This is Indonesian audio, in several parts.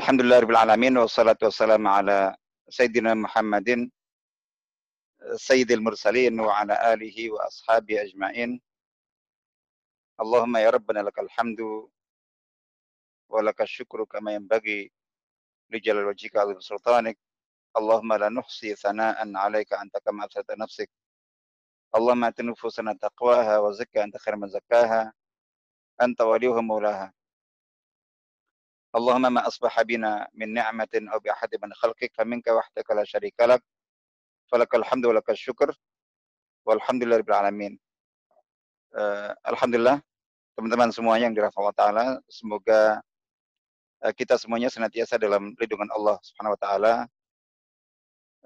الحمد لله رب العالمين والصلاة والسلام على سيدنا محمد سيد المرسلين وعلى آله وأصحابه أجمعين. اللهم يا ربنا لك الحمد ولك الشكر كما ينبغي لجلال وجهك عظيم سلطانك. اللهم لا نحصي ثناء عليك أنت كما أفسدت نفسك. اللهم أت نفوسنا تقواها وزكى أنت خير من زكاها. أنت وليها مولاها اللهم ما أصبح بنا من نعمة أو بأحد من خلقك فمنك وحدك لا شريك لك فلك الحمد ولك الشكر والحمد لله رب العالمين uh, Alhamdulillah teman-teman semuanya yang dirahmati Allah Ta'ala semoga uh, kita semuanya senantiasa dalam lindungan Allah Subhanahu Wa Ta'ala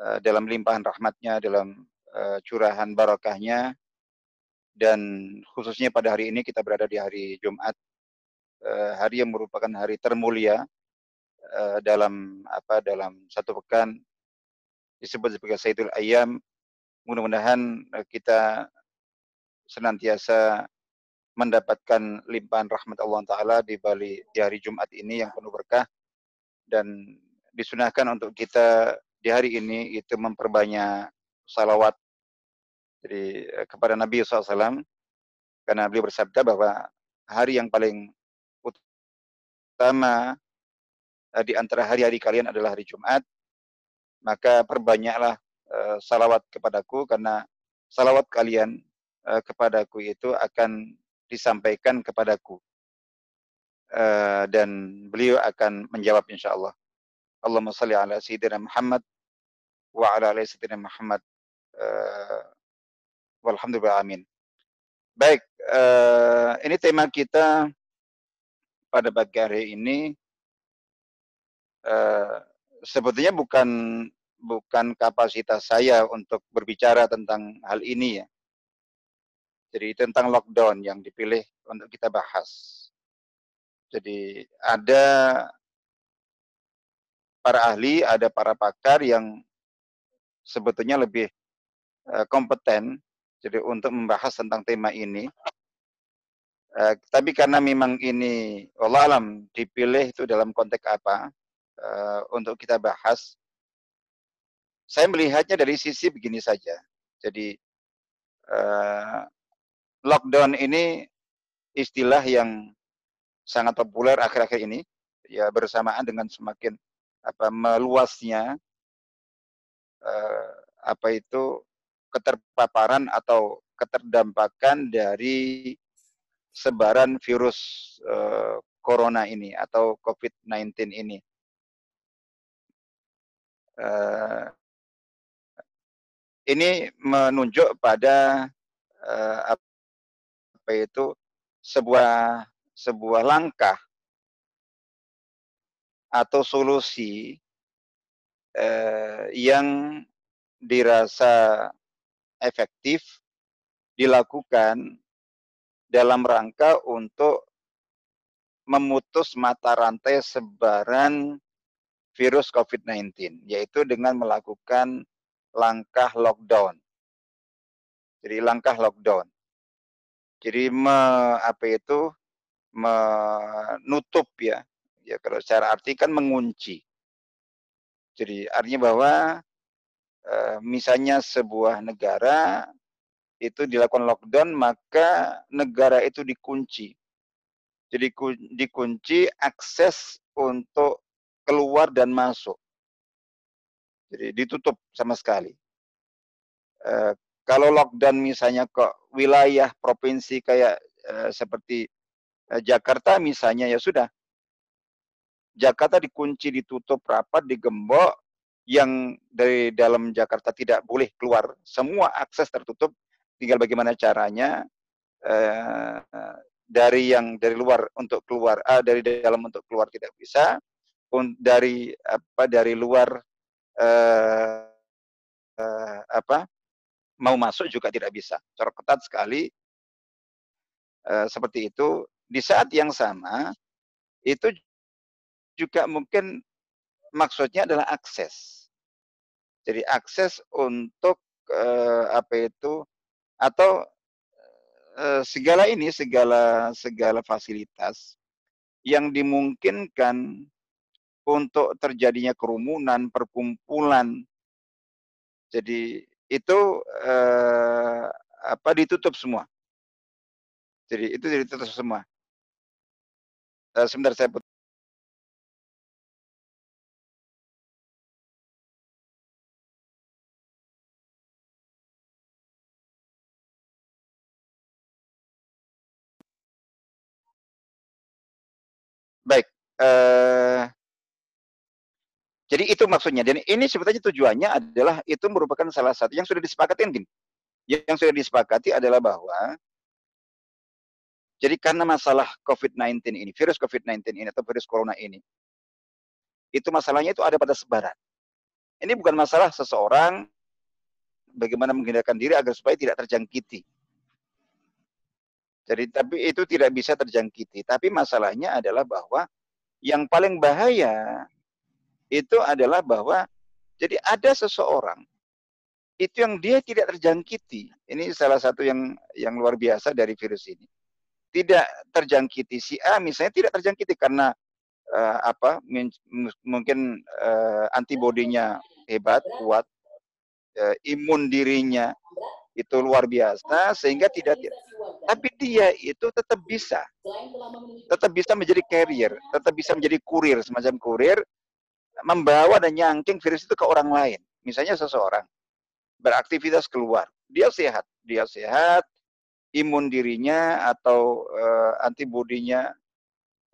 uh, dalam limpahan rahmatnya dalam uh, curahan barakahnya dan khususnya pada hari ini kita berada di hari Jumat Eh, hari yang merupakan hari termulia eh, dalam apa dalam satu pekan disebut sebagai Sayyidul Ayyam. Mudah-mudahan eh, kita senantiasa mendapatkan limpahan rahmat Allah Ta'ala di bali di hari Jumat ini yang penuh berkah dan disunahkan untuk kita di hari ini itu memperbanyak salawat jadi kepada Nabi SAW karena beliau bersabda bahwa hari yang paling pertama eh, di antara hari-hari kalian adalah hari Jumat, maka perbanyaklah uh, salawat kepadaku karena salawat kalian uh, kepadaku itu akan disampaikan kepadaku. Dan beliau akan menjawab insya Allah. Allahumma salli ala Sayyidina Muhammad wa ala ala Sayyidina Muhammad. Uh, walhamdulillah amin. Baik, ini tema kita pada pagi hari ini uh, sebetulnya bukan bukan kapasitas saya untuk berbicara tentang hal ini ya. Jadi tentang lockdown yang dipilih untuk kita bahas. Jadi ada para ahli, ada para pakar yang sebetulnya lebih uh, kompeten jadi untuk membahas tentang tema ini Uh, tapi karena memang ini Allah alam dipilih itu dalam konteks apa uh, untuk kita bahas, saya melihatnya dari sisi begini saja. Jadi uh, lockdown ini istilah yang sangat populer akhir-akhir ini, ya bersamaan dengan semakin apa meluasnya uh, apa itu keterpaparan atau keterdampakan dari sebaran virus uh, corona ini atau COVID-19 ini. Uh, ini menunjuk pada uh, apa itu sebuah sebuah langkah atau solusi uh, yang dirasa efektif dilakukan dalam rangka untuk memutus mata rantai sebaran virus COVID-19, yaitu dengan melakukan langkah lockdown. Jadi langkah lockdown. Jadi me, apa itu menutup ya, ya kalau secara arti kan mengunci. Jadi artinya bahwa e, misalnya sebuah negara itu dilakukan lockdown, maka negara itu dikunci. Jadi dikunci akses untuk keluar dan masuk. Jadi ditutup sama sekali. E, kalau lockdown misalnya ke wilayah provinsi kayak e, seperti e, Jakarta misalnya ya sudah. Jakarta dikunci, ditutup rapat, digembok, yang dari dalam Jakarta tidak boleh keluar. Semua akses tertutup tinggal bagaimana caranya uh, dari yang dari luar untuk keluar uh, dari dalam untuk keluar tidak bisa dari apa dari luar uh, uh, apa mau masuk juga tidak bisa. Cara ketat sekali uh, seperti itu. Di saat yang sama itu juga mungkin maksudnya adalah akses. Jadi akses untuk apa itu atau uh, segala ini segala segala fasilitas yang dimungkinkan untuk terjadinya kerumunan, perkumpulan. Jadi itu, eee, apa, ditutup semua. Jadi itu ditutup semua. Eee, sebentar saya put Baik, eee jadi itu maksudnya dan ini sebetulnya tujuannya adalah itu merupakan salah satu yang sudah disepakati gini, yang sudah disepakati adalah bahwa jadi karena masalah COVID-19 ini, virus COVID-19 ini atau virus corona ini itu masalahnya itu ada pada sebaran. Ini bukan masalah seseorang bagaimana menghindarkan diri agar supaya tidak terjangkiti. Jadi tapi itu tidak bisa terjangkiti, tapi masalahnya adalah bahwa yang paling bahaya itu adalah bahwa jadi ada seseorang itu yang dia tidak terjangkiti. Ini salah satu yang yang luar biasa dari virus ini. Tidak terjangkiti si A misalnya tidak terjangkiti karena uh, apa mungkin uh, antibodinya hebat, kuat, uh, imun dirinya itu luar biasa sehingga tidak tapi dia itu tetap bisa. Tetap bisa menjadi carrier, tetap bisa menjadi kurir, semacam kurir, membawa dan nyangking virus itu ke orang lain. Misalnya seseorang beraktivitas keluar, dia sehat, dia sehat, imun dirinya atau uh, antibodinya,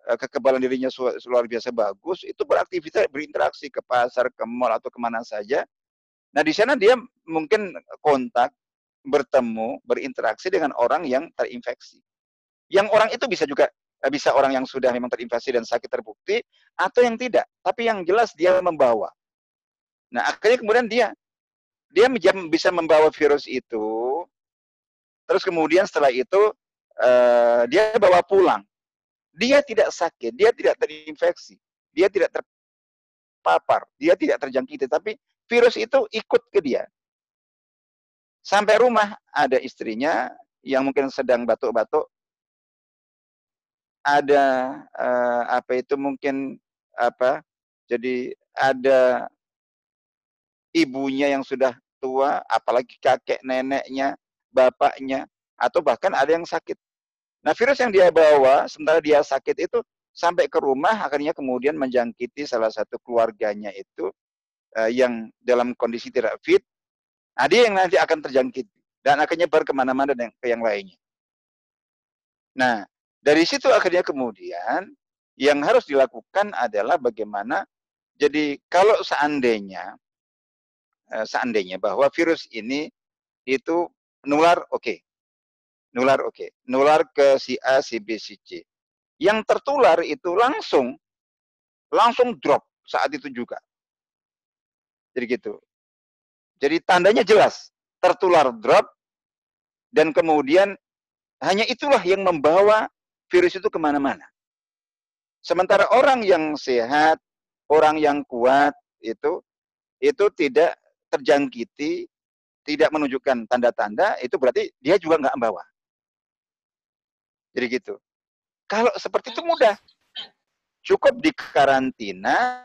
uh, kekebalan dirinya luar biasa bagus, itu beraktivitas, berinteraksi ke pasar, ke mall atau ke mana saja. Nah di sana dia mungkin kontak bertemu, berinteraksi dengan orang yang terinfeksi. Yang orang itu bisa juga eh, bisa orang yang sudah memang terinfeksi dan sakit terbukti atau yang tidak. Tapi yang jelas dia membawa. Nah, akhirnya kemudian dia dia bisa membawa virus itu. Terus kemudian setelah itu uh, dia bawa pulang. Dia tidak sakit, dia tidak terinfeksi, dia tidak terpapar, dia tidak terjangkiti, tapi virus itu ikut ke dia. Sampai rumah ada istrinya yang mungkin sedang batuk-batuk. Ada uh, apa itu mungkin apa? Jadi ada ibunya yang sudah tua, apalagi kakek neneknya, bapaknya, atau bahkan ada yang sakit. Nah, virus yang dia bawa sementara dia sakit itu sampai ke rumah akhirnya kemudian menjangkiti salah satu keluarganya itu uh, yang dalam kondisi tidak fit Nah, dia yang nanti akan terjangkit dan akan nyebar ke mana-mana dan ke yang lainnya. Nah, dari situ akhirnya kemudian yang harus dilakukan adalah bagaimana jadi kalau seandainya eh, seandainya bahwa virus ini itu nular oke. Okay. Nular oke. Okay. Nular ke si A, si B, si C. Yang tertular itu langsung langsung drop saat itu juga. Jadi gitu. Jadi tandanya jelas, tertular drop, dan kemudian hanya itulah yang membawa virus itu ke mana-mana. Sementara orang yang sehat, orang yang kuat itu itu tidak terjangkiti, tidak menunjukkan tanda-tanda, itu berarti dia juga nggak membawa. Jadi gitu. Kalau seperti itu mudah. Cukup di karantina,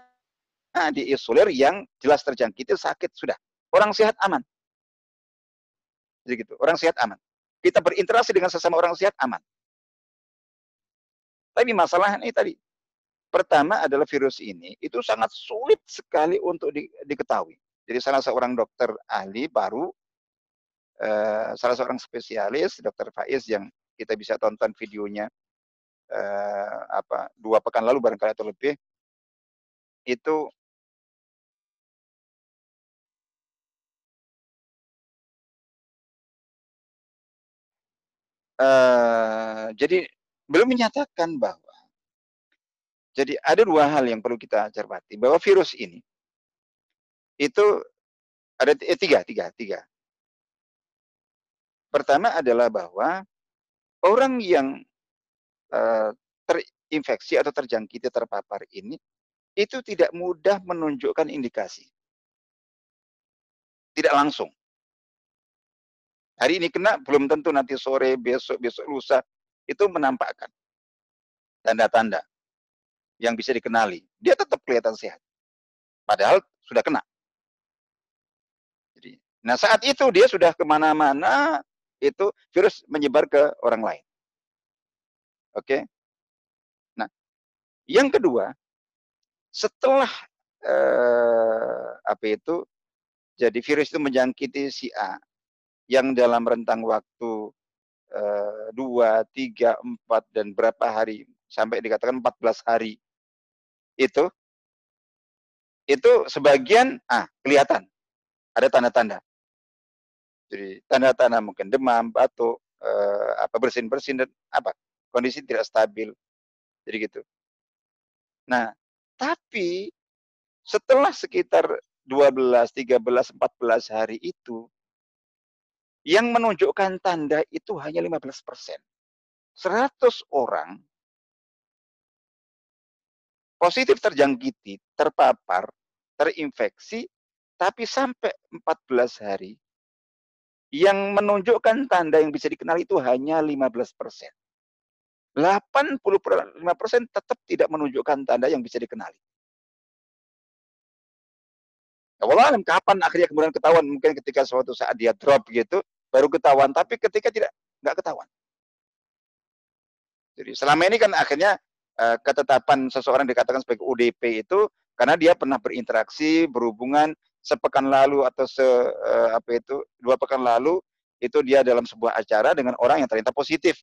diisolir yang jelas terjangkiti sakit sudah. Orang sehat aman. Jadi gitu, orang sehat aman. Kita berinteraksi dengan sesama orang sehat aman. Tapi masalah ini tadi, pertama adalah virus ini itu sangat sulit sekali untuk di, diketahui. Jadi salah seorang dokter ahli baru, eh, salah seorang spesialis, dokter Faiz yang kita bisa tonton videonya eh, apa dua pekan lalu barangkali atau lebih, itu uh, jadi belum menyatakan bahwa jadi ada dua hal yang perlu kita cermati bahwa virus ini itu ada eh, tiga, tiga, tiga. Pertama adalah bahwa orang yang uh, terinfeksi atau terjangkiti terpapar ini itu tidak mudah menunjukkan indikasi. Tidak langsung. Hari ini kena, belum tentu nanti sore, besok, besok lusa, itu menampakkan tanda-tanda. yang bisa dikenali, dia tetap kelihatan sehat. Padahal sudah kena. Jadi, nah saat itu dia sudah ke mana-mana, itu virus menyebar ke orang lain. Oke? Nah, yang kedua, setelah eh, apa itu jadi virus itu menjangkiti si A yang dalam rentang waktu eh, dua, tiga, empat dan berapa hari sampai dikatakan 14 hari itu itu sebagian ah kelihatan ada tanda-tanda. Jadi tanda-tanda mungkin demam, batuk, eh, apa bersin-bersin dan apa kondisi tidak stabil. Jadi gitu. Nah, tapi setelah sekitar 12, 13, 14 hari itu, yang menunjukkan tanda itu hanya 15 persen. 100 orang positif terjangkiti, terpapar, terinfeksi, tapi sampai 14 hari, yang menunjukkan tanda yang bisa dikenal itu hanya 15 persen. 85% tetap tidak menunjukkan tanda yang bisa dikenali. Allah kapan akhirnya kemudian ketahuan mungkin ketika suatu saat dia drop gitu baru ketahuan tapi ketika tidak nggak ketahuan. Jadi selama ini kan akhirnya uh, ketetapan seseorang dikatakan sebagai UDP itu karena dia pernah berinteraksi berhubungan sepekan lalu atau se uh, apa itu dua pekan lalu itu dia dalam sebuah acara dengan orang yang ternyata positif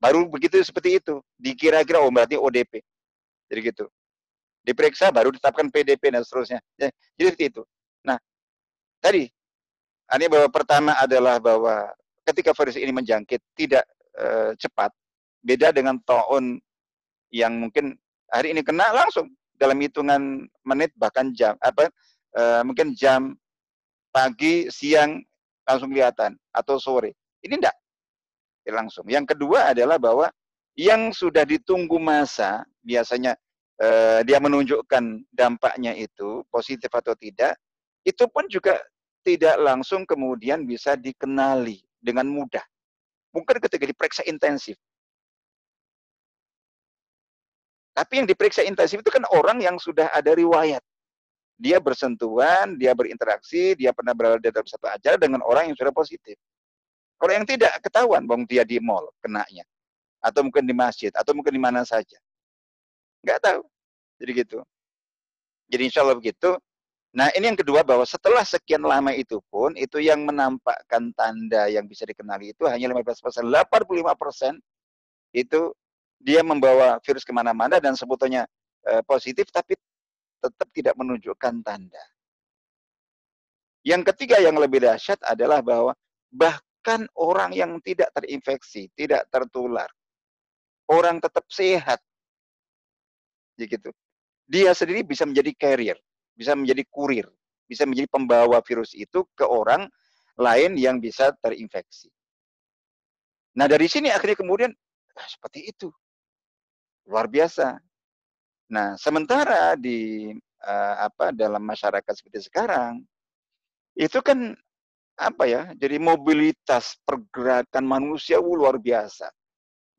Baru begitu seperti itu. Dikira-kira oh berarti ODP. Jadi gitu. Diperiksa baru ditetapkan PDP dan seterusnya. Ya, jadi seperti itu. Nah, tadi ini bahwa pertama adalah bahwa ketika virus ini menjangkit tidak e, cepat, beda dengan tahun yang mungkin hari ini kena langsung dalam hitungan menit bahkan jam apa e, mungkin jam pagi siang langsung kelihatan atau sore. Ini enggak langsung. Yang kedua adalah bahwa yang sudah ditunggu masa, biasanya eh, dia menunjukkan dampaknya itu positif atau tidak, itu pun juga tidak langsung kemudian bisa dikenali dengan mudah. Mungkin ketika diperiksa intensif. Tapi yang diperiksa intensif itu kan orang yang sudah ada riwayat. Dia bersentuhan, dia berinteraksi, dia pernah berada dalam satu acara dengan orang yang sudah positif. Kalau yang tidak ketahuan, bang dia di mall kenanya, atau mungkin di masjid, atau mungkin di mana saja, nggak tahu. Jadi gitu. Jadi insya Allah begitu. Nah ini yang kedua bahwa setelah sekian lama itu pun itu yang menampakkan tanda yang bisa dikenali itu hanya 15 persen, 85 persen itu dia membawa virus ke mana-mana dan sebetulnya e, positif tapi tetap tidak menunjukkan tanda. Yang ketiga yang lebih dahsyat adalah bahwa bah bahkan orang yang tidak terinfeksi, tidak tertular. Orang tetap sehat. Begitu. Dia sendiri bisa menjadi carrier, bisa menjadi kurir, bisa menjadi pembawa virus itu ke orang lain yang bisa terinfeksi. Nah, dari sini akhirnya kemudian ah, seperti itu. Luar biasa. Nah, sementara di uh, apa dalam masyarakat seperti sekarang itu kan apa ya, jadi mobilitas pergerakan manusia luar biasa.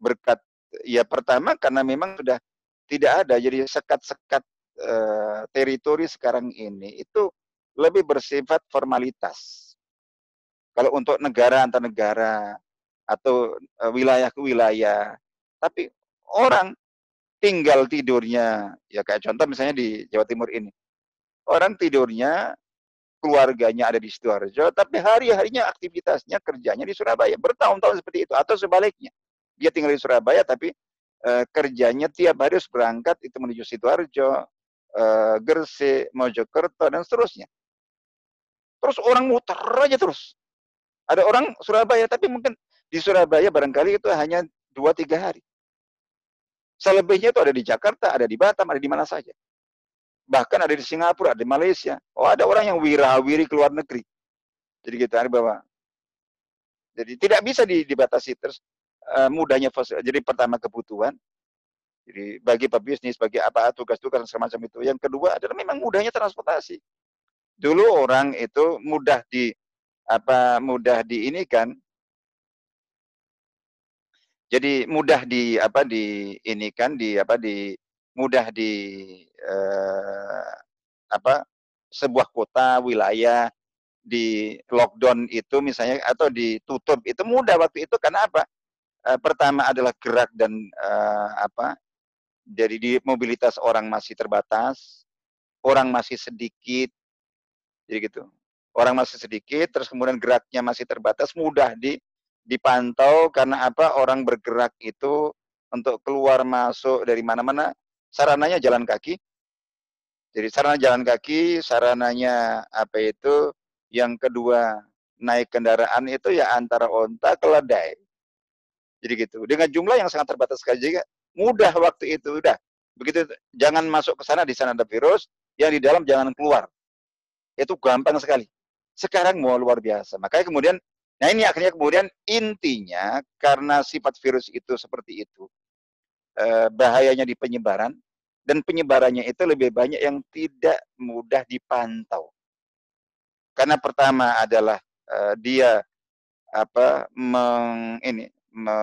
Berkat ya pertama karena memang sudah tidak ada jadi sekat-sekat e, teritori sekarang ini itu lebih bersifat formalitas. Kalau untuk negara antar negara atau e, wilayah ke wilayah, tapi orang tinggal tidurnya ya kayak contoh misalnya di Jawa Timur ini. Orang tidurnya keluarganya ada di Sidoarjo, tapi hari-harinya aktivitasnya kerjanya di Surabaya. Bertahun-tahun seperti itu. Atau sebaliknya. Dia tinggal di Surabaya, tapi e, kerjanya tiap hari harus berangkat itu menuju Sidoarjo, e, Gresik, Mojokerto, dan seterusnya. Terus orang muter aja terus. Ada orang Surabaya, tapi mungkin di Surabaya barangkali itu hanya dua tiga hari. Selebihnya itu ada di Jakarta, ada di Batam, ada di mana saja bahkan ada di Singapura, ada di Malaysia. Oh ada orang yang wirawiri ke luar negeri. Jadi kita bahwa jadi tidak bisa dibatasi terus uh, mudahnya jadi pertama kebutuhan. Jadi bagi pebisnis, bagi apa tugas-tugas semacam itu. Yang kedua adalah memang mudahnya transportasi. Dulu orang itu mudah di apa mudah di ini kan jadi mudah di apa di ini kan di apa di mudah di uh, apa sebuah kota wilayah di lockdown itu misalnya atau ditutup itu mudah waktu itu karena apa? Uh, pertama adalah gerak dan uh, apa? Jadi di mobilitas orang masih terbatas, orang masih sedikit, jadi gitu. Orang masih sedikit, terus kemudian geraknya masih terbatas, mudah di dipantau karena apa? Orang bergerak itu untuk keluar masuk dari mana-mana, sarananya jalan kaki. Jadi sarana jalan kaki, sarananya apa itu? Yang kedua naik kendaraan itu ya antara onta ke ledai. Jadi gitu. Dengan jumlah yang sangat terbatas sekali juga mudah waktu itu udah. Begitu jangan masuk ke sana di sana ada virus, yang di dalam jangan keluar. Itu gampang sekali. Sekarang mau luar biasa. Makanya kemudian, nah ini akhirnya kemudian intinya karena sifat virus itu seperti itu, eh, bahayanya di penyebaran, dan penyebarannya itu lebih banyak yang tidak mudah dipantau. Karena pertama adalah eh, dia apa meng, ini me,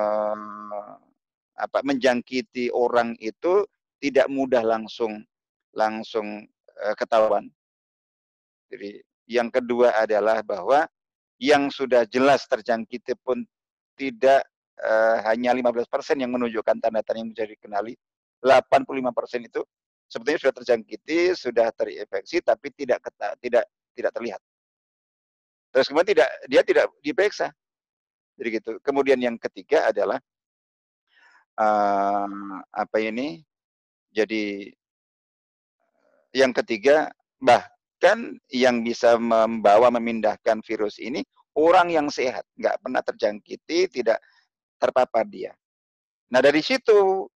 apa menjangkiti orang itu tidak mudah langsung langsung uh, ketahuan. Jadi yang kedua adalah bahwa yang sudah jelas terjangkiti pun tidak uh, hanya 15% yang menunjukkan tanda-tanda yang menjadi kenali. 85% itu sebetulnya sudah terjangkiti, sudah terinfeksi tapi tidak keta, tidak tidak terlihat. Terus kemudian tidak dia tidak diperiksa. Jadi gitu. Kemudian yang ketiga adalah uh, apa ini? Jadi yang ketiga bah kan yang bisa membawa memindahkan virus ini orang yang sehat, nggak pernah terjangkiti, tidak terpapar dia. Nah dari situ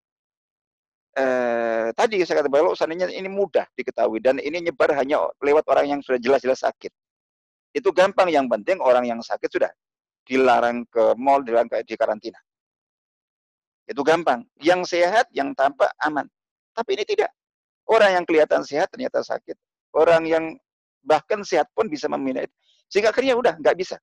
eh, tadi saya kata bahwa seandainya ini mudah diketahui dan ini nyebar hanya lewat orang yang sudah jelas-jelas sakit. Itu gampang, yang penting orang yang sakit sudah dilarang ke mall, dilarang ke di karantina. Itu gampang. Yang sehat, yang tampak aman. Tapi ini tidak. Orang yang kelihatan sehat ternyata sakit orang yang bahkan sehat pun bisa memindah itu. Sehingga akhirnya udah nggak bisa.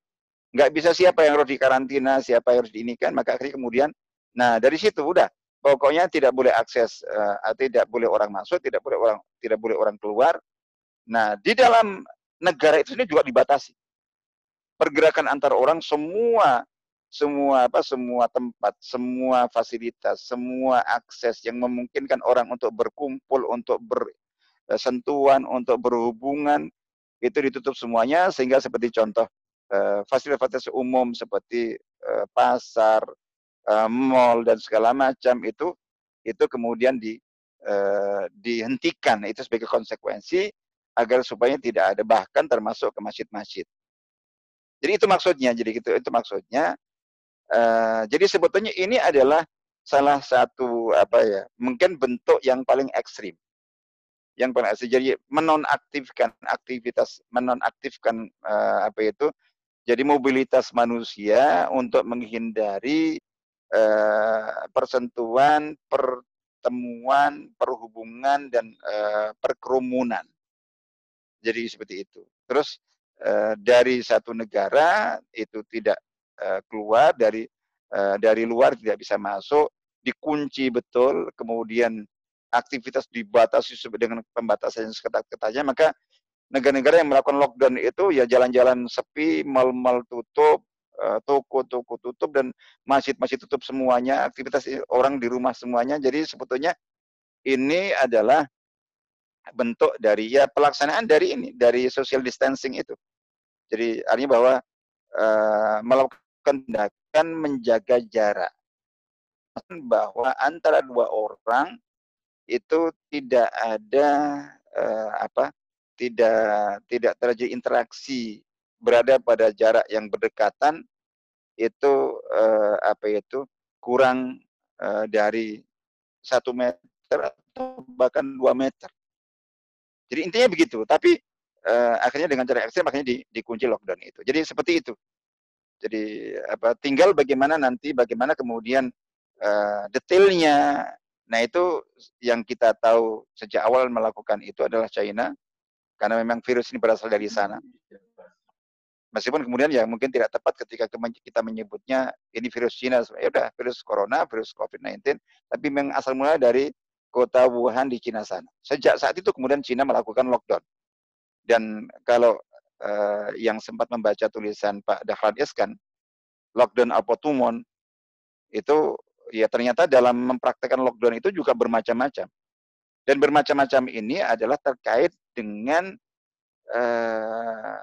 Nggak bisa siapa yang harus dikarantina, siapa yang harus diinikan, maka akhirnya kemudian, nah dari situ udah. Pokoknya tidak boleh akses, uh, tidak boleh orang masuk, tidak boleh orang tidak boleh orang keluar. Nah di dalam negara itu juga dibatasi. Pergerakan antar orang semua semua apa semua tempat, semua fasilitas, semua akses yang memungkinkan orang untuk berkumpul, untuk ber, Eh, sentuhan untuk berhubungan itu ditutup semuanya sehingga seperti contoh eh, fasilitas umum seperti eh, pasar, mall dan segala macam itu itu kemudian di dihentikan itu sebagai konsekuensi agar supaya tidak ada bahkan termasuk ke masjid-masjid. Jadi itu maksudnya, jadi gitu itu maksudnya. Jadi sebetulnya ini adalah salah satu apa ya, mungkin bentuk yang paling ekstrim yang paling asli. Jadi menonaktifkan aktivitas, menonaktifkan uh, apa itu? Jadi mobilitas manusia untuk menghindari uh, persentuhan, pertemuan, perhubungan dan uh, perkerumunan. Jadi seperti itu. Terus dari satu negara itu tidak uh, keluar dari uh, dari luar tidak bisa masuk, dikunci betul, kemudian aktivitas dibatasi dengan pembatasan yang seketat-ketatnya, maka negara-negara yang melakukan lockdown itu ya jalan-jalan sepi, mal-mal tutup, eh, toko-toko tutup dan masjid-masjid tutup semuanya, aktivitas orang di rumah semuanya. Jadi sebetulnya ini adalah bentuk dari ya pelaksanaan dari ini, dari social distancing itu. Jadi artinya bahwa uh, melakukan tindakan menjaga jarak bahwa antara dua orang itu tidak ada uh, apa tidak tidak terjadi interaksi berada pada jarak yang berdekatan itu uh, apa itu kurang uh, dari satu meter atau bahkan dua meter. Jadi intinya begitu. Tapi uh, akhirnya dengan cara ekstrim akhirnya di, dikunci lockdown itu. Jadi seperti itu. Jadi apa tinggal bagaimana nanti bagaimana kemudian uh, detailnya Nah itu yang kita tahu sejak awal melakukan itu adalah China, karena memang virus ini berasal dari sana. Meskipun kemudian ya mungkin tidak tepat ketika kita menyebutnya ini virus China, ya udah virus corona, virus COVID-19, tapi memang asal mula dari kota Wuhan di Cina sana. Sejak saat itu kemudian Cina melakukan lockdown. Dan kalau uh, yang sempat membaca tulisan Pak Dahlan Iskan, lockdown Apotumon, itu ya ternyata dalam mempraktekkan lockdown itu juga bermacam-macam. Dan bermacam-macam ini adalah terkait dengan uh,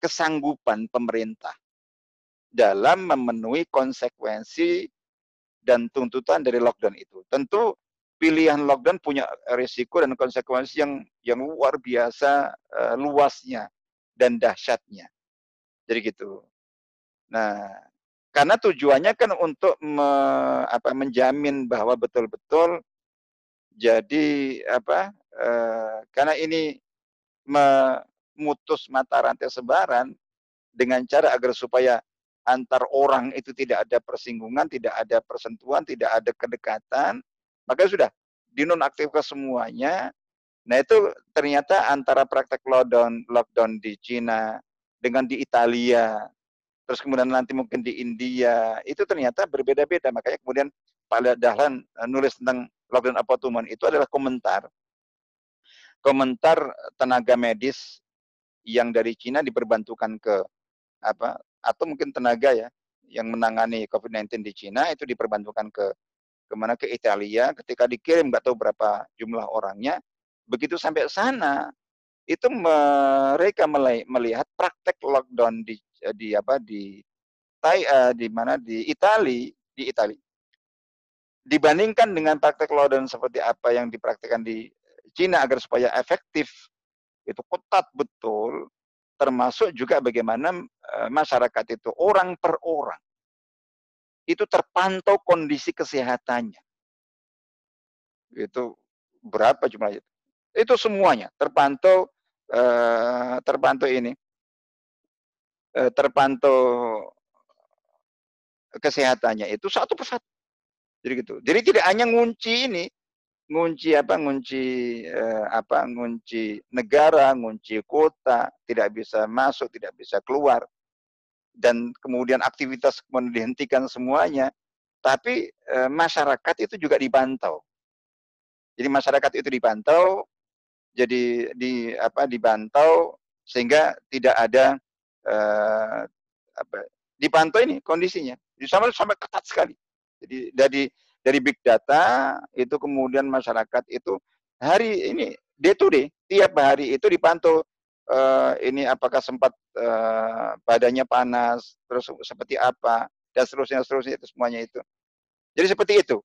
kesanggupan pemerintah dalam memenuhi konsekuensi dan tuntutan dari lockdown itu. Tentu pilihan lockdown punya risiko dan konsekuensi yang yang luar biasa uh, luasnya dan dahsyatnya. Jadi gitu. Nah, karena tujuannya kan untuk me, apa, menjamin bahwa betul-betul jadi apa? Uh, karena ini memutus mata rantai sebaran dengan cara agar supaya antar orang itu tidak ada persinggungan, tidak ada persentuhan, tidak ada kedekatan, maka sudah dinonaktifkan semuanya. Nah itu ternyata antara praktek lockdown lockdown di Cina dengan di Italia, terus kemudian nanti mungkin di India, itu ternyata berbeda-beda. Makanya kemudian Pak Dahlan eh, nulis tentang lockdown apotuman itu adalah komentar. Komentar tenaga medis yang dari Cina diperbantukan ke apa atau mungkin tenaga ya yang menangani COVID-19 di Cina itu diperbantukan ke ke mana ke Italia ketika dikirim nggak tahu berapa jumlah orangnya begitu sampai sana itu mereka melihat praktek lockdown di di apa di Tai uh, di mana di Itali di Itali dibandingkan dengan praktek lockdown seperti apa yang dipraktikkan di Cina agar supaya efektif itu ketat betul termasuk juga bagaimana eh, masyarakat itu orang per orang itu terpantau kondisi kesehatannya. Itu berapa jumlahnya? Itu semuanya terpantau eh, terpantau ini eh, terpantau kesehatannya itu satu persatu. Jadi gitu. Jadi tidak hanya ngunci ini, ngunci apa ngunci eh, apa ngunci negara ngunci kota tidak bisa masuk tidak bisa keluar dan kemudian aktivitas kemudian dihentikan semuanya tapi eh, masyarakat itu juga dipantau jadi masyarakat itu dipantau jadi di apa dibantau sehingga tidak ada eh, apa dipantau ini kondisinya. Sampai sampai ketat sekali. Jadi dari dari big data itu kemudian masyarakat itu hari ini day to day tiap hari itu dipantau uh, ini apakah sempat uh, badannya panas terus seperti apa dan seterusnya seterusnya itu semuanya itu. Jadi seperti itu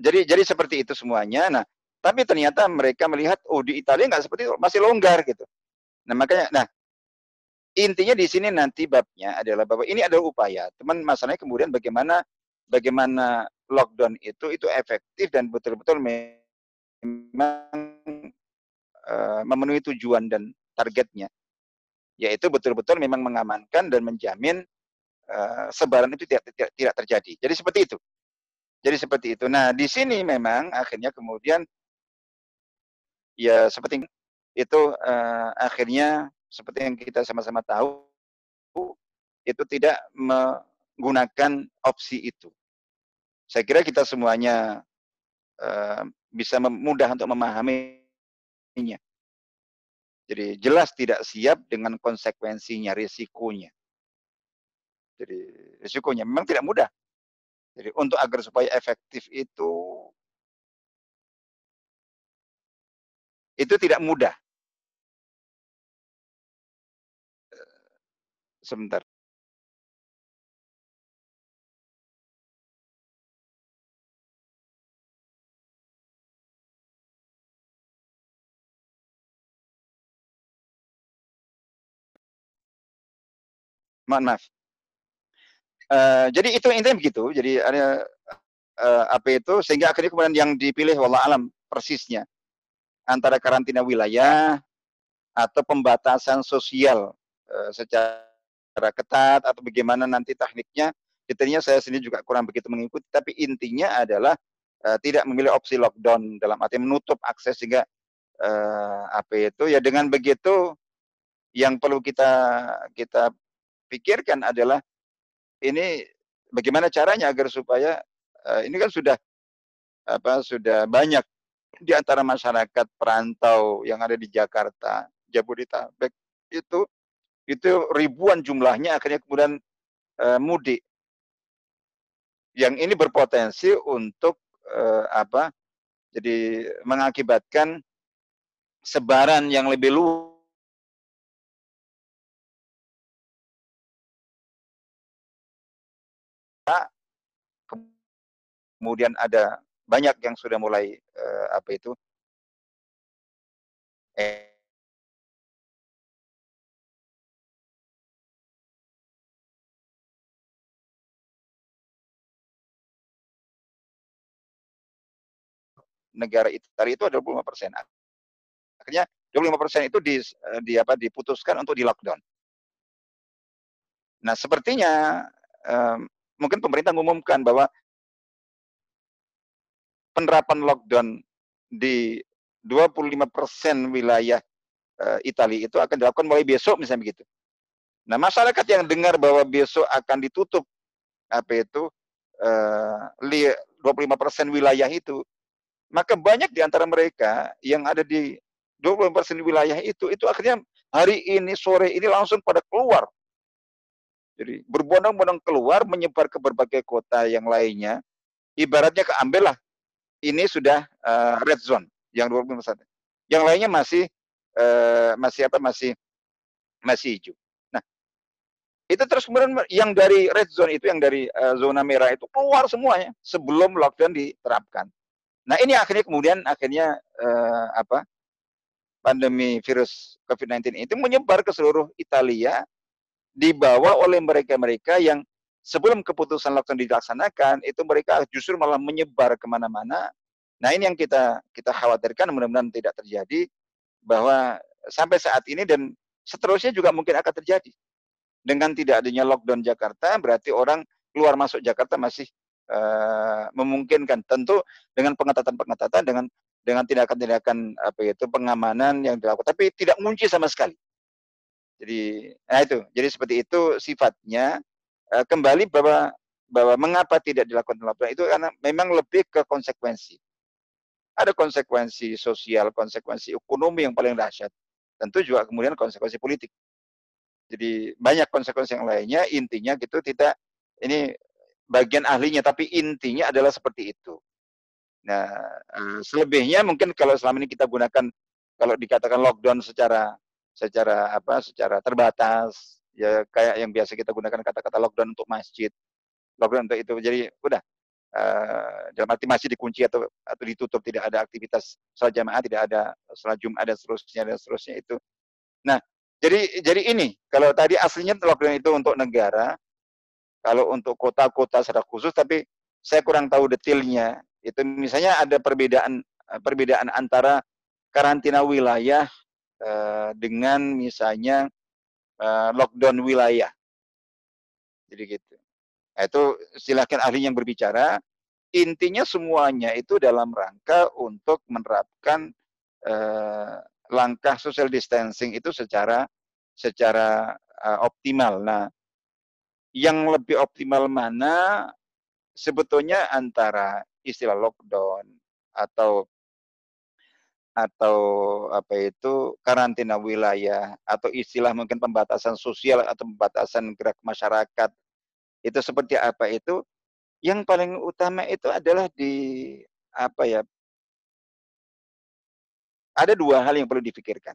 jadi jadi seperti itu semuanya nah tapi ternyata mereka melihat oh di Italia nggak seperti itu masih longgar gitu nah makanya nah intinya di sini nanti babnya adalah bahwa ini adalah upaya. Teman masalahnya kemudian bagaimana bagaimana lockdown itu itu efektif dan betul-betul memang uh, memenuhi tujuan dan targetnya. Yaitu betul-betul memang mengamankan dan menjamin uh, sebaran itu tidak, tidak tidak terjadi. Jadi seperti itu. Jadi seperti itu. Nah, di sini memang akhirnya kemudian ya seperti itu uh, akhirnya seperti yang kita sama-sama tahu itu tidak menggunakan opsi itu. Saya kira kita semuanya uh, bisa mudah untuk memahaminya. Jadi jelas tidak siap dengan konsekuensinya, risikonya. Jadi risikonya memang tidak mudah. Jadi untuk agar supaya efektif itu itu tidak mudah. Sebentar. Mohon maaf. Uh, jadi itu intinya begitu. Jadi ada uh, apa itu sehingga akhirnya kemudian yang dipilih wallah alam persisnya antara karantina wilayah atau pembatasan sosial uh, secara secara ketat atau bagaimana nanti tekniknya, detailnya saya sendiri juga kurang begitu mengikuti, tapi intinya adalah uh, tidak memilih opsi lockdown dalam arti menutup akses sehingga uh, apa itu ya dengan begitu yang perlu kita kita pikirkan adalah ini bagaimana caranya agar supaya eee, ini kan sudah, apa, sudah banyak di antara masyarakat perantau yang ada di Jakarta, Jabodetabek itu, itu ribuan jumlahnya akhirnya kemudian, eee, mudik. Yang ini berpotensi untuk, eee, apa, jadi mengakibatkan sebaran yang lebih lu kemudian ada banyak yang sudah mulai, eee, apa itu eh negara Italia itu ada 25%. Akhirnya 25% itu dis eee, di apa, diputuskan untuk di-lockdown. Nah, sepertinya, mmm, mungkin pemerintah mengumumkan bahwa penerapan lockdown di 25% wilayah, eee, Italia itu akan dilakukan mulai besok misalnya begitu. Nah, masyarakat yang dengar bahwa besok akan ditutup, apa itu, eee, li 25% wilayah itu, maka banyak di antara mereka yang ada di 25% wilayah itu, itu akhirnya hari ini, sore ini langsung pada keluar. Jadi berbondong-bondong keluar, menyebar ke berbagai kota yang lainnya, ibaratnya ke ambillah, ini sudah, eee, red zone yang 25%. Yang lainnya masih, eee, masih apa, masih masih hijau. Nah, itu terus kemudian yang dari red zone itu, yang dari, eee, zona merah itu keluar semuanya sebelum lockdown diterapkan. Nah, ini akhirnya kemudian akhirnya, eee, apa, pandemi virus COVID-19 itu menyebar ke seluruh Italia, dibawa oleh mereka-mereka yang sebelum keputusan lockdown dilaksanakan, itu mereka justru malah menyebar ke mana-mana. Nah, ini yang kita kita khawatirkan mudah-mudahan tidak terjadi, bahwa sampai saat ini dan seterusnya juga mungkin akan terjadi. Dengan tidak adanya lockdown Jakarta, berarti orang keluar masuk Jakarta masih, eee, memungkinkan. Tentu dengan pengetatan-pengetatan, dengan dengan tindakan-tindakan, apa itu, pengamanan yang dilakukan, tapi tidak ngunci sama sekali. Jadi nah itu, jadi seperti itu sifatnya, kembali bahwa bahwa mengapa tidak dilakukan lockdown itu karena memang lebih ke konsekuensi. Ada konsekuensi sosial, konsekuensi ekonomi yang paling dahsyat, tentu juga kemudian konsekuensi politik. Jadi banyak konsekuensi yang lainnya, intinya gitu tidak ini bagian ahlinya, tapi intinya adalah seperti itu. Nah, eee, selebihnya mungkin kalau selama ini kita gunakan kalau dikatakan lockdown secara secara apa, secara terbatas, ya kayak yang biasa kita gunakan kata-kata lockdown untuk masjid, lockdown untuk itu. Jadi udah, eee, dalam arti masjid dikunci atau atau ditutup, tidak ada aktivitas salat jamaah, tidak ada salat Jumat dan seterusnya dan seterusnya itu. Nah, jadi jadi ini, kalau tadi aslinya lockdown itu untuk negara, kalau untuk kota-kota secara khusus, tapi saya kurang tahu detailnya. Itu misalnya ada perbedaan, perbedaan antara karantina wilayah, eee, dengan misalnya, eee, lockdown wilayah. Jadi gitu. Nah itu silahkan ahli yang berbicara, intinya semuanya itu dalam rangka untuk menerapkan, eee, langkah social distancing itu secara secara, eee, optimal. Nah, yang lebih optimal mana, sebetulnya antara istilah lockdown atau atau apa itu, karantina wilayah, atau istilah mungkin pembatasan sosial atau pembatasan gerak masyarakat, itu seperti apa itu, yang paling utama itu adalah di apa ya ada 2 hal yang perlu difikirkan.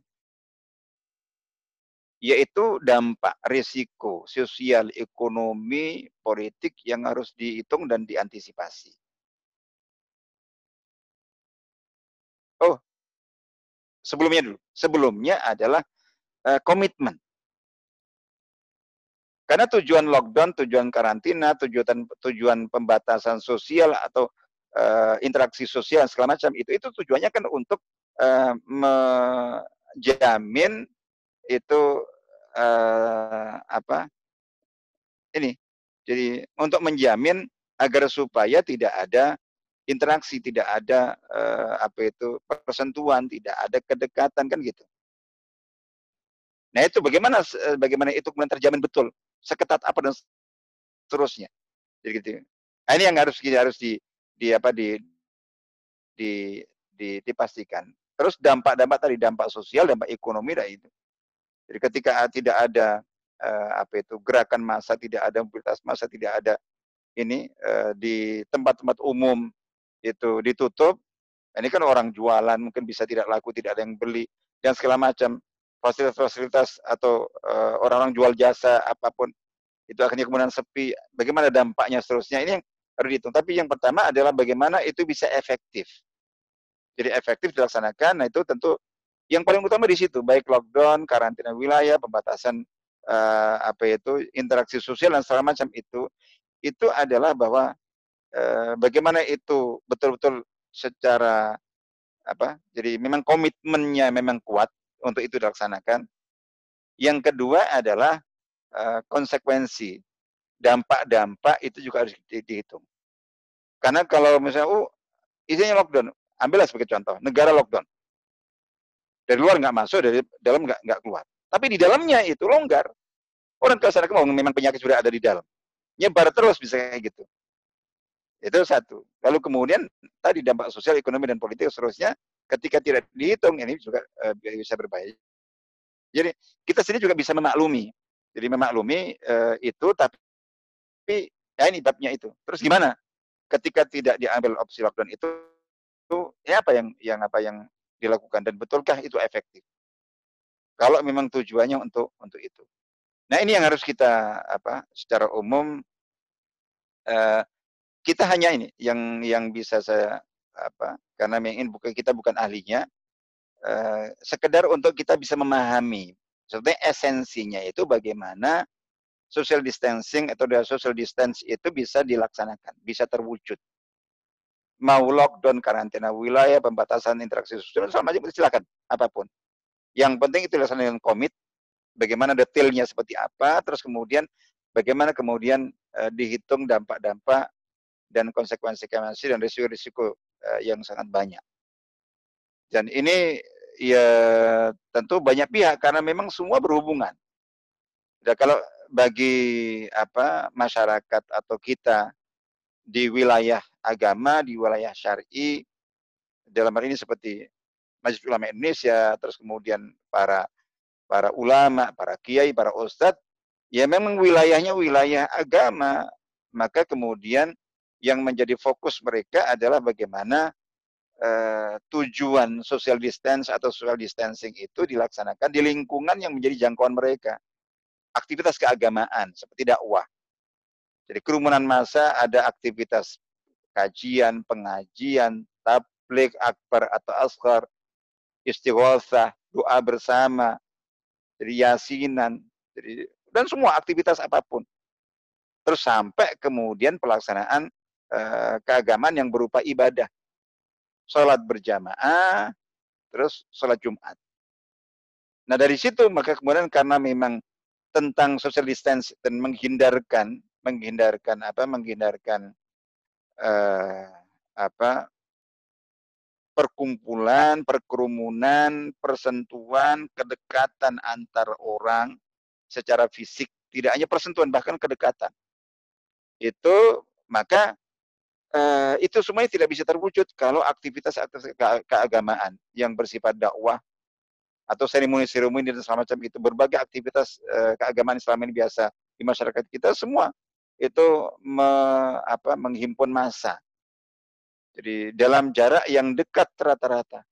Yaitu dampak, risiko sosial, ekonomi, politik yang harus dihitung dan diantisipasi. Oh. Sebelumnya dulu, sebelumnya adalah, eee, komitmen. Karena tujuan lockdown, tujuan karantina, tujuan tujuan pembatasan sosial atau, eee, interaksi sosial segala macam, itu itu tujuannya kan untuk, eee, menjamin itu, apa ini, jadi untuk menjamin agar supaya tidak ada interaksi, tidak ada, eee, apa itu, persentuhan, tidak ada kedekatan, kan gitu. Nah itu bagaimana eee, bagaimana itu kemudian terjamin betul, seketat apa dan seterusnya, jadi gitu. Nah, ini yang harus harus di di apa di di di dipastikan. Terus dampak-dampak tadi dampak sosial, dampak ekonomi dah itu. Jadi ketika tidak ada uh, apa itu gerakan massa, tidak ada mobilitas massa, tidak ada ini uh, di tempat-tempat umum itu ditutup, ini kan orang jualan mungkin bisa tidak laku, tidak ada yang beli dan segala macam fasilitas-fasilitas atau uh, orang-orang jual jasa apa pun itu akhirnya kemudian sepi. Bagaimana dampaknya seterusnya ini yang harus dihitung. Tapi yang pertama adalah bagaimana itu bisa efektif. Jadi efektif dilaksanakan. Nah itu tentu yang paling utama di situ, baik lockdown, karantina wilayah, pembatasan uh, apa itu interaksi sosial dan segala macam itu, itu adalah bahwa bagaimana itu betul-betul secara apa? Jadi memang komitmennya memang kuat untuk itu dilaksanakan. Yang kedua adalah uh, konsekuensi dampak-dampak itu juga harus di, dihitung. Karena kalau misalnya, oh isinya lockdown, ambillah sebagai contoh, negara lockdown dari luar nggak masuk, dari dalam nggak nggak keluar. Tapi di dalamnya itu longgar. Orang ke sana mau memang penyakit sudah ada di dalam. Nyebar terus bisa kayak gitu. Itu satu. Lalu kemudian tadi dampak sosial, ekonomi dan politik seterusnya ketika tidak dihitung ini juga uh, bisa berbahaya. Jadi kita sendiri juga bisa memaklumi. Jadi memaklumi uh, itu tapi ya ini babnya itu. Terus gimana? Ketika tidak diambil opsi lockdown itu itu ya apa yang yang apa yang dilakukan dan betulkah itu efektif? Kalau memang tujuannya untuk untuk itu. Nah ini yang harus kita apa secara umum uh, kita hanya ini yang yang bisa saya apa karena ingin bukan kita bukan ahlinya uh, sekedar untuk kita bisa memahami sebetulnya esensinya itu bagaimana social distancing atau social distance itu bisa dilaksanakan, bisa terwujud mau lockdown, karantina wilayah, pembatasan interaksi sosial, sama aja silakan, apa pun. Yang penting itu dilaksanakan komit, bagaimana detailnya seperti apa, terus kemudian bagaimana kemudian uh, dihitung dampak-dampak dan konsekuensi-konsekuensi dan risiko-risiko uh, yang sangat banyak. Dan ini ya tentu banyak pihak karena memang semua berhubungan. Dan kalau bagi apa masyarakat atau kita di wilayah agama, di wilayah syar'i, dalam hal ini seperti Majelis Ulama Indonesia, terus kemudian para para ulama, para kiai, para ustadz, ya memang wilayahnya wilayah agama, maka kemudian yang menjadi fokus mereka adalah bagaimana uh, tujuan social distance atau social distancing itu dilaksanakan di lingkungan yang menjadi jangkauan mereka. Aktivitas keagamaan seperti dakwah, jadi kerumunan massa ada aktivitas kajian, pengajian, tablik akbar atau asghar, istighosah, doa bersama, jadi dan semua aktivitas apa pun. Terus sampai kemudian pelaksanaan eh, keagamaan yang berupa ibadah. Sholat berjamaah, terus sholat Jumat. Nah dari situ maka kemudian karena memang tentang social distance dan menghindarkan menghindarkan apa menghindarkan uh, apa perkumpulan, perkerumunan, persentuhan, kedekatan antar orang secara fisik, tidak hanya persentuhan bahkan kedekatan. Itu maka uh, itu semuanya tidak bisa terwujud kalau aktivitas-aktivitas ke keagamaan yang bersifat dakwah atau seremoni-seremoni dan segala macam itu berbagai aktivitas uh, keagamaan Islam ini biasa di masyarakat kita semua itu me, apa, menghimpun massa. Jadi dalam jarak yang dekat rata-rata.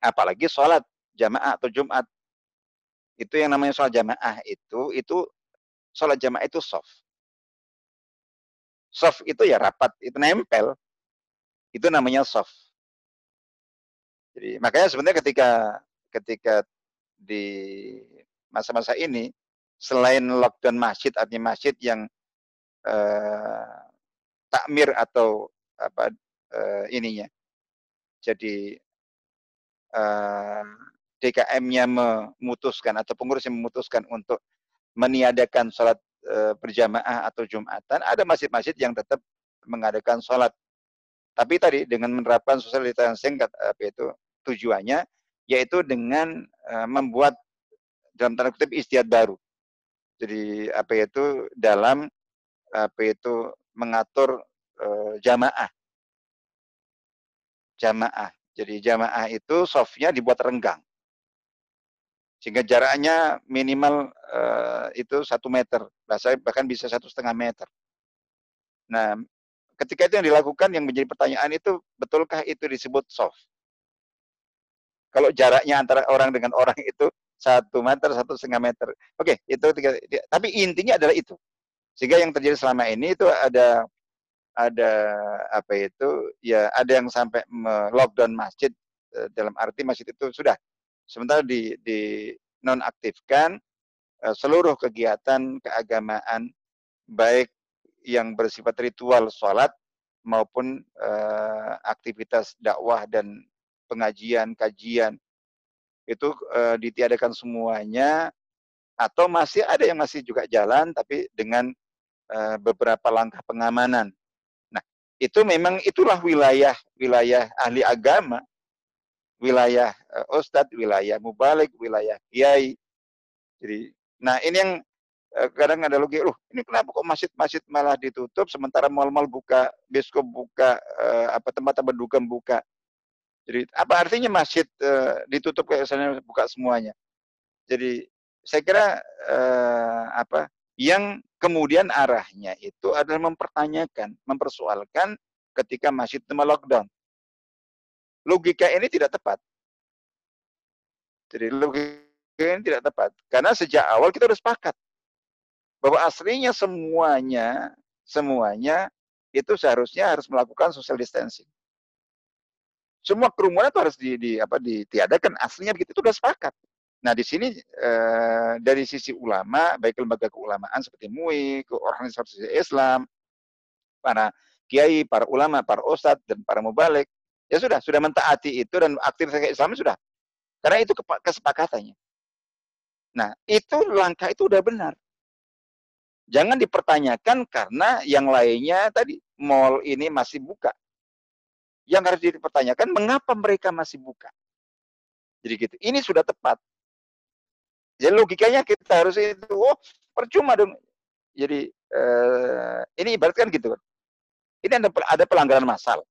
Apalagi sholat jamaah atau Jumat. Itu yang namanya sholat jamaah itu, itu sholat jamaah itu soft. Soft itu ya rapat, itu nempel. Itu namanya soft. Jadi makanya sebenarnya ketika ketika di masa-masa ini selain lockdown masjid artinya masjid yang eh, takmir atau apa eh, ininya. Jadi eh, DKM-nya memutuskan atau pengurusnya memutuskan untuk meniadakan sholat eh, berjamaah atau jumatan, ada masjid-masjid yang tetap mengadakan sholat. Tapi tadi dengan menerapkan social distancing apa itu tujuannya yaitu dengan uh, membuat dalam tanda kutip istiadat baru. Jadi apa itu dalam apa itu mengatur uh, jamaah. Jamaah. Jadi jamaah itu softnya dibuat renggang. Sehingga jaraknya minimal uh, itu satu meter, bahkan bisa satu setengah meter. Nah, ketika itu yang dilakukan yang menjadi pertanyaan itu betulkah itu disebut soft? Kalau jaraknya antara orang dengan orang itu satu meter, satu setengah meter. Oke, itu tiga, tapi intinya adalah itu. Sehingga yang terjadi selama ini itu ada ada apa itu ya ada yang sampai lockdown masjid eh, dalam arti masjid itu sudah sementara di, di nonaktifkan eh, seluruh kegiatan keagamaan baik yang bersifat ritual sholat maupun uh, aktivitas dakwah dan pengajian kajian itu uh, ditiadakan semuanya atau masih ada yang masih juga jalan tapi dengan uh, beberapa langkah pengamanan. Nah, itu memang itulah wilayah wilayah ahli agama, wilayah uh, ustadz, wilayah mubalik, wilayah kiai. Jadi, nah ini yang uh, kadang ada lagi, loh ini kenapa kok masjid-masjid malah ditutup sementara mal-mal buka, biskop buka, uh, apa tempat-tempat dukam buka. Jadi apa artinya masjid uh, ditutup kayak misalnya buka semuanya? Jadi saya kira uh, apa yang kemudian arahnya itu adalah mempertanyakan, mempersoalkan ketika masjid itu lockdown. Logika ini tidak tepat. Jadi logika ini tidak tepat karena sejak awal kita sudah sepakat bahwa aslinya semuanya semuanya itu seharusnya harus melakukan social distancing semua kerumunan itu harus di, di apa ditiadakan aslinya begitu itu sudah sepakat. Nah di sini eh, dari sisi ulama baik lembaga keulamaan seperti MUI, ke organisasi Islam, para kiai, para ulama, para ustadz dan para mubalik ya sudah sudah mentaati itu dan aktivitas Islam sudah karena itu kesepakatannya. Nah itu langkah itu udah benar. Jangan dipertanyakan karena yang lainnya tadi mall ini masih buka yang harus dipertanyakan mengapa mereka masih buka. Jadi gitu. Ini sudah tepat. Jadi logikanya kita harus itu, oh percuma dong. Jadi eh, ini ibaratkan gitu kan. Ini ada, pelanggaran massal.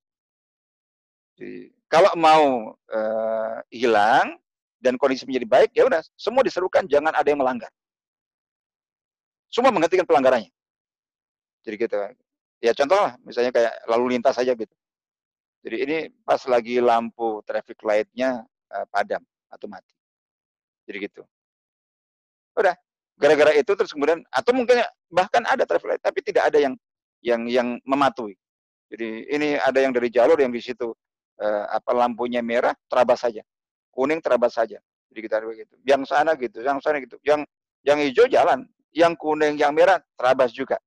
Jadi, kalau mau eh, hilang dan kondisi menjadi baik, ya udah semua diserukan jangan ada yang melanggar. Semua menghentikan pelanggarannya. Jadi gitu. Ya contoh lah, misalnya kayak lalu lintas saja gitu. Jadi ini pas lagi lampu traffic light-nya uh, padam atau mati. Jadi gitu. Udah, gara-gara itu terus kemudian atau mungkin bahkan ada traffic light tapi tidak ada yang yang yang mematuhi. Jadi ini ada yang dari jalur yang di situ uh, apa lampunya merah terabas saja. Kuning terabas saja. Jadi kita begitu. Yang sana gitu, yang sana gitu. Yang yang hijau jalan, yang kuning, yang merah terabas juga.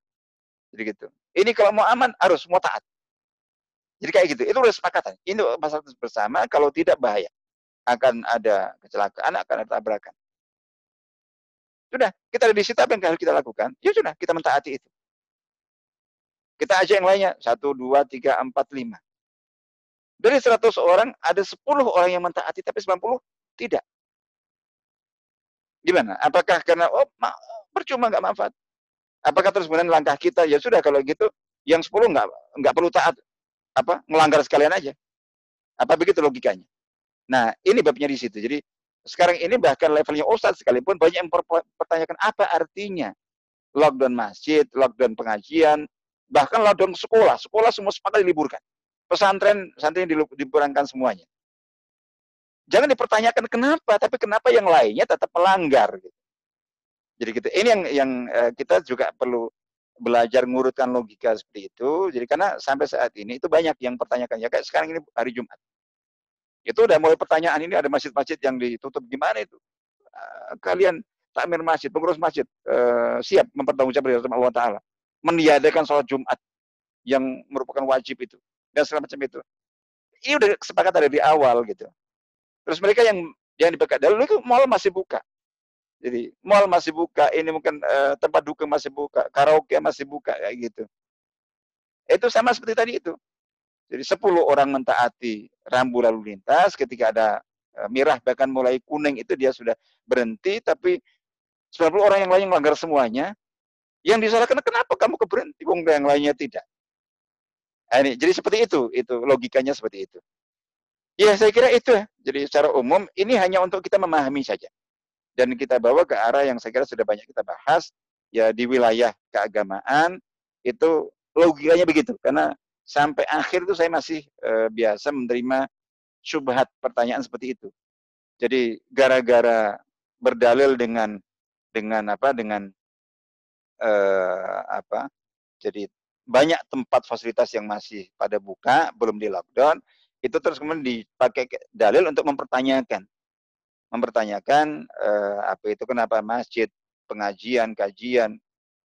Jadi gitu. Ini kalau mau aman harus mau taat. Jadi kayak gitu. Itu udah sepakatan. Ini masalah bersama kalau tidak bahaya. Akan ada kecelakaan, akan ada tabrakan. Sudah, kita ada di situ apa yang harus kita lakukan? Ya sudah, kita mentaati itu. Kita aja yang lainnya. Satu, dua, tiga, empat, lima. Dari 100 orang, ada 10 orang yang mentaati, tapi 90 tidak. Gimana? Apakah karena, oh percuma nggak manfaat? Apakah terus kemudian langkah kita, ya sudah kalau gitu, yang 10 nggak nggak perlu taat, apa melanggar sekalian aja. Apa begitu logikanya? Nah, ini babnya di situ. Jadi sekarang ini bahkan levelnya ustadz sekalipun banyak yang mempertanyakan apa artinya lockdown masjid, lockdown pengajian, bahkan lockdown sekolah. Sekolah semua sepakat diliburkan. Pesantren, pesantren diliburkan semuanya. Jangan dipertanyakan kenapa, tapi kenapa yang lainnya tetap melanggar. Gitu. Jadi gitu. Ini yang yang eh, kita juga perlu belajar ngurutkan logika seperti itu. Jadi karena sampai saat ini itu banyak yang pertanyakan ya kayak sekarang ini hari Jumat. Itu udah mulai pertanyaan ini ada masjid-masjid yang ditutup gimana itu? Uh, kalian takmir masjid, pengurus masjid uh, siap mempertanggungjawabkan Allah Taala, meniadakan sholat Jumat yang merupakan wajib itu dan segala macam itu. Ini udah kesepakatan dari awal gitu. Terus mereka yang yang dipekat dulu itu mal masih buka. Jadi mall masih buka, ini mungkin uh, tempat dukung masih buka, karaoke masih buka kayak gitu. Itu sama seperti tadi itu. Jadi 10 orang mentaati rambu lalu lintas ketika ada merah bahkan mulai kuning itu dia sudah berhenti tapi 90 orang yang lain melanggar semuanya. Yang disalahkan kenapa kamu ke berhenti, wong yang lainnya tidak. Nah, ini, jadi seperti itu, itu logikanya seperti itu. Ya saya kira itu ya. Jadi secara umum ini hanya untuk kita memahami saja. Dan kita bawa ke arah yang saya kira sudah banyak kita bahas, ya di wilayah keagamaan, itu logikanya begitu. Karena sampai akhir itu saya masih e, biasa menerima syubhat pertanyaan seperti itu. Jadi gara-gara berdalil dengan dengan apa dengan eh, apa jadi banyak tempat fasilitas yang masih pada buka belum di lockdown itu terus kemudian dipakai dalil untuk mempertanyakan. Mempertanyakan eh, apa itu kenapa masjid pengajian kajian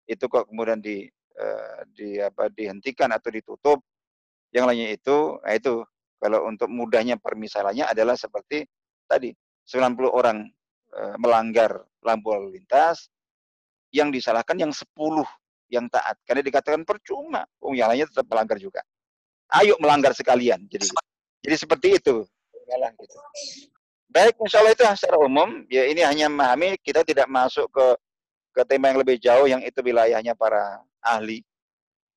itu kok kemudian di eh, di apa dihentikan atau ditutup. Yang lainnya itu nah itu kalau untuk mudahnya permisalannya adalah seperti tadi 90 orang eh, melanggar lampu lalu lintas yang disalahkan yang 10 yang taat. Karena dikatakan percuma, oh yang lainnya tetap melanggar juga. Ayo melanggar sekalian. Jadi jadi seperti itu. gitu. Baik, insya Allah itu secara umum. Ya ini hanya memahami kita tidak masuk ke ke tema yang lebih jauh yang itu wilayahnya para ahli.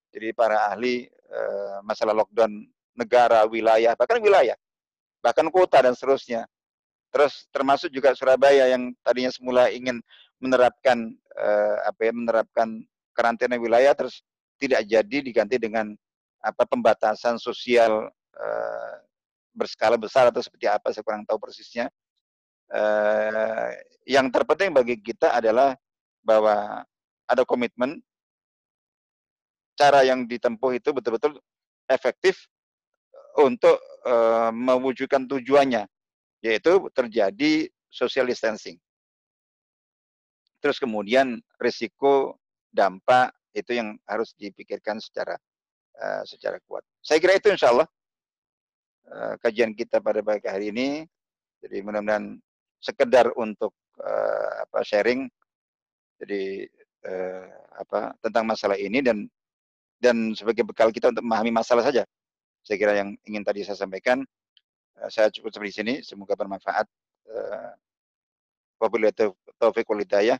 Jadi para ahli e, masalah lockdown negara, wilayah, bahkan wilayah, bahkan kota dan seterusnya. Terus termasuk juga Surabaya yang tadinya semula ingin menerapkan uh, apa ya menerapkan karantina wilayah terus tidak jadi diganti dengan apa pembatasan sosial uh, berskala besar atau seperti apa saya kurang tahu persisnya. Uh, yang terpenting bagi kita adalah bahwa ada komitmen cara yang ditempuh itu betul-betul efektif untuk uh, mewujudkan tujuannya yaitu terjadi social distancing terus kemudian risiko dampak itu yang harus dipikirkan secara uh, secara kuat. Saya kira itu insya Allah uh, kajian kita pada pagi hari ini. Jadi mudah-mudahan sekedar untuk uh, apa sharing jadi uh, apa tentang masalah ini dan dan sebagai bekal kita untuk memahami masalah saja. Saya kira yang ingin tadi saya sampaikan. Uh, saya cukup sampai di sini. Semoga bermanfaat. Uh, Wabillahi taufiq wal hidayah.